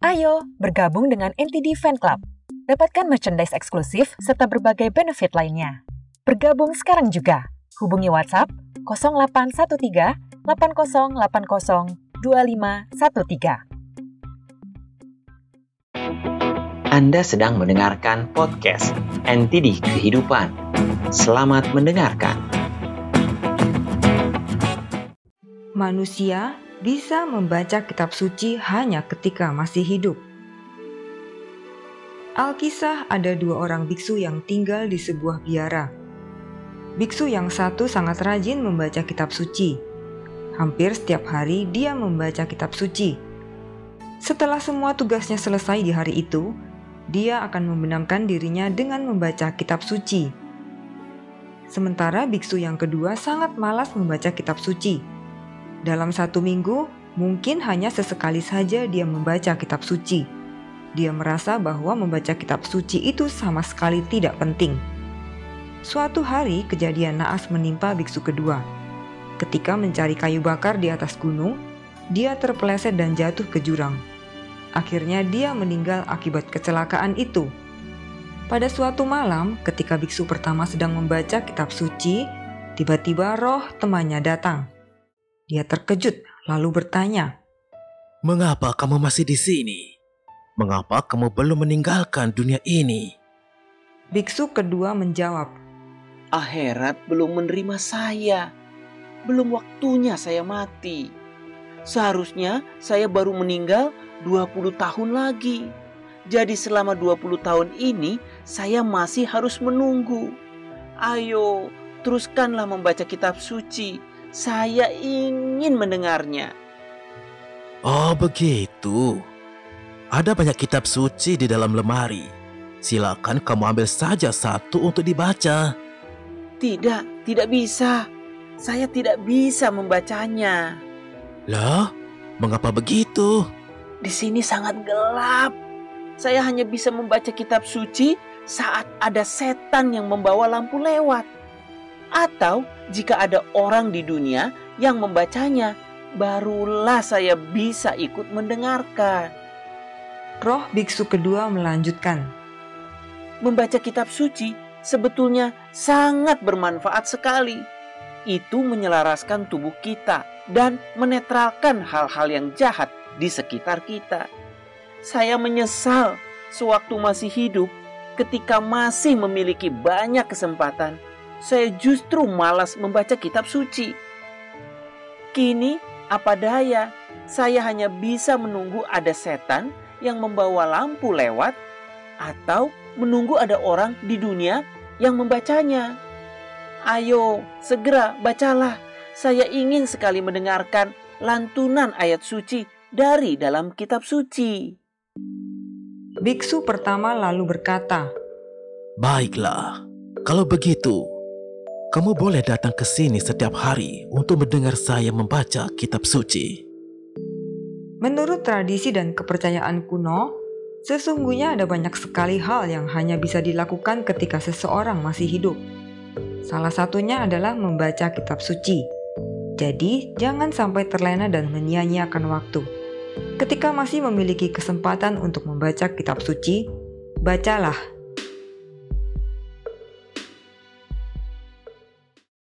Ayo bergabung dengan NTD Fan Club. Dapatkan merchandise eksklusif serta berbagai benefit lainnya. Bergabung sekarang juga. Hubungi WhatsApp 0813 8080 2513. Anda sedang mendengarkan podcast NTD Kehidupan. Selamat mendengarkan. Manusia bisa membaca kitab suci hanya ketika masih hidup. Alkisah ada dua orang biksu yang tinggal di sebuah biara. Biksu yang satu sangat rajin membaca kitab suci. Hampir setiap hari dia membaca kitab suci. Setelah semua tugasnya selesai di hari itu, dia akan membenamkan dirinya dengan membaca kitab suci. Sementara biksu yang kedua sangat malas membaca kitab suci dalam satu minggu, mungkin hanya sesekali saja dia membaca kitab suci. Dia merasa bahwa membaca kitab suci itu sama sekali tidak penting. Suatu hari, kejadian naas menimpa biksu kedua. Ketika mencari kayu bakar di atas gunung, dia terpeleset dan jatuh ke jurang. Akhirnya, dia meninggal akibat kecelakaan itu. Pada suatu malam, ketika biksu pertama sedang membaca kitab suci, tiba-tiba roh temannya datang. Dia terkejut lalu bertanya, "Mengapa kamu masih di sini? Mengapa kamu belum meninggalkan dunia ini?" Biksu kedua menjawab, "Akhirat belum menerima saya. Belum waktunya saya mati. Seharusnya saya baru meninggal 20 tahun lagi. Jadi selama 20 tahun ini saya masih harus menunggu. Ayo, teruskanlah membaca kitab suci saya ingin mendengarnya. Oh, begitu. Ada banyak kitab suci di dalam lemari. Silakan kamu ambil saja satu untuk dibaca. Tidak, tidak bisa. Saya tidak bisa membacanya. Lah, mengapa begitu? Di sini sangat gelap. Saya hanya bisa membaca kitab suci saat ada setan yang membawa lampu lewat atau jika ada orang di dunia yang membacanya, barulah saya bisa ikut mendengarkan. Roh biksu kedua melanjutkan, "Membaca kitab suci sebetulnya sangat bermanfaat sekali. Itu menyelaraskan tubuh kita dan menetralkan hal-hal yang jahat di sekitar kita. Saya menyesal sewaktu masih hidup ketika masih memiliki banyak kesempatan saya justru malas membaca kitab suci. Kini, apa daya, saya hanya bisa menunggu ada setan yang membawa lampu lewat, atau menunggu ada orang di dunia yang membacanya. Ayo, segera bacalah. Saya ingin sekali mendengarkan lantunan ayat suci dari dalam kitab suci. Biksu pertama lalu berkata, "Baiklah, kalau begitu, kamu boleh datang ke sini setiap hari untuk mendengar saya membaca kitab suci. Menurut tradisi dan kepercayaan kuno, sesungguhnya ada banyak sekali hal yang hanya bisa dilakukan ketika seseorang masih hidup. Salah satunya adalah membaca kitab suci. Jadi, jangan sampai terlena dan menyia-nyiakan waktu. Ketika masih memiliki kesempatan untuk membaca kitab suci, bacalah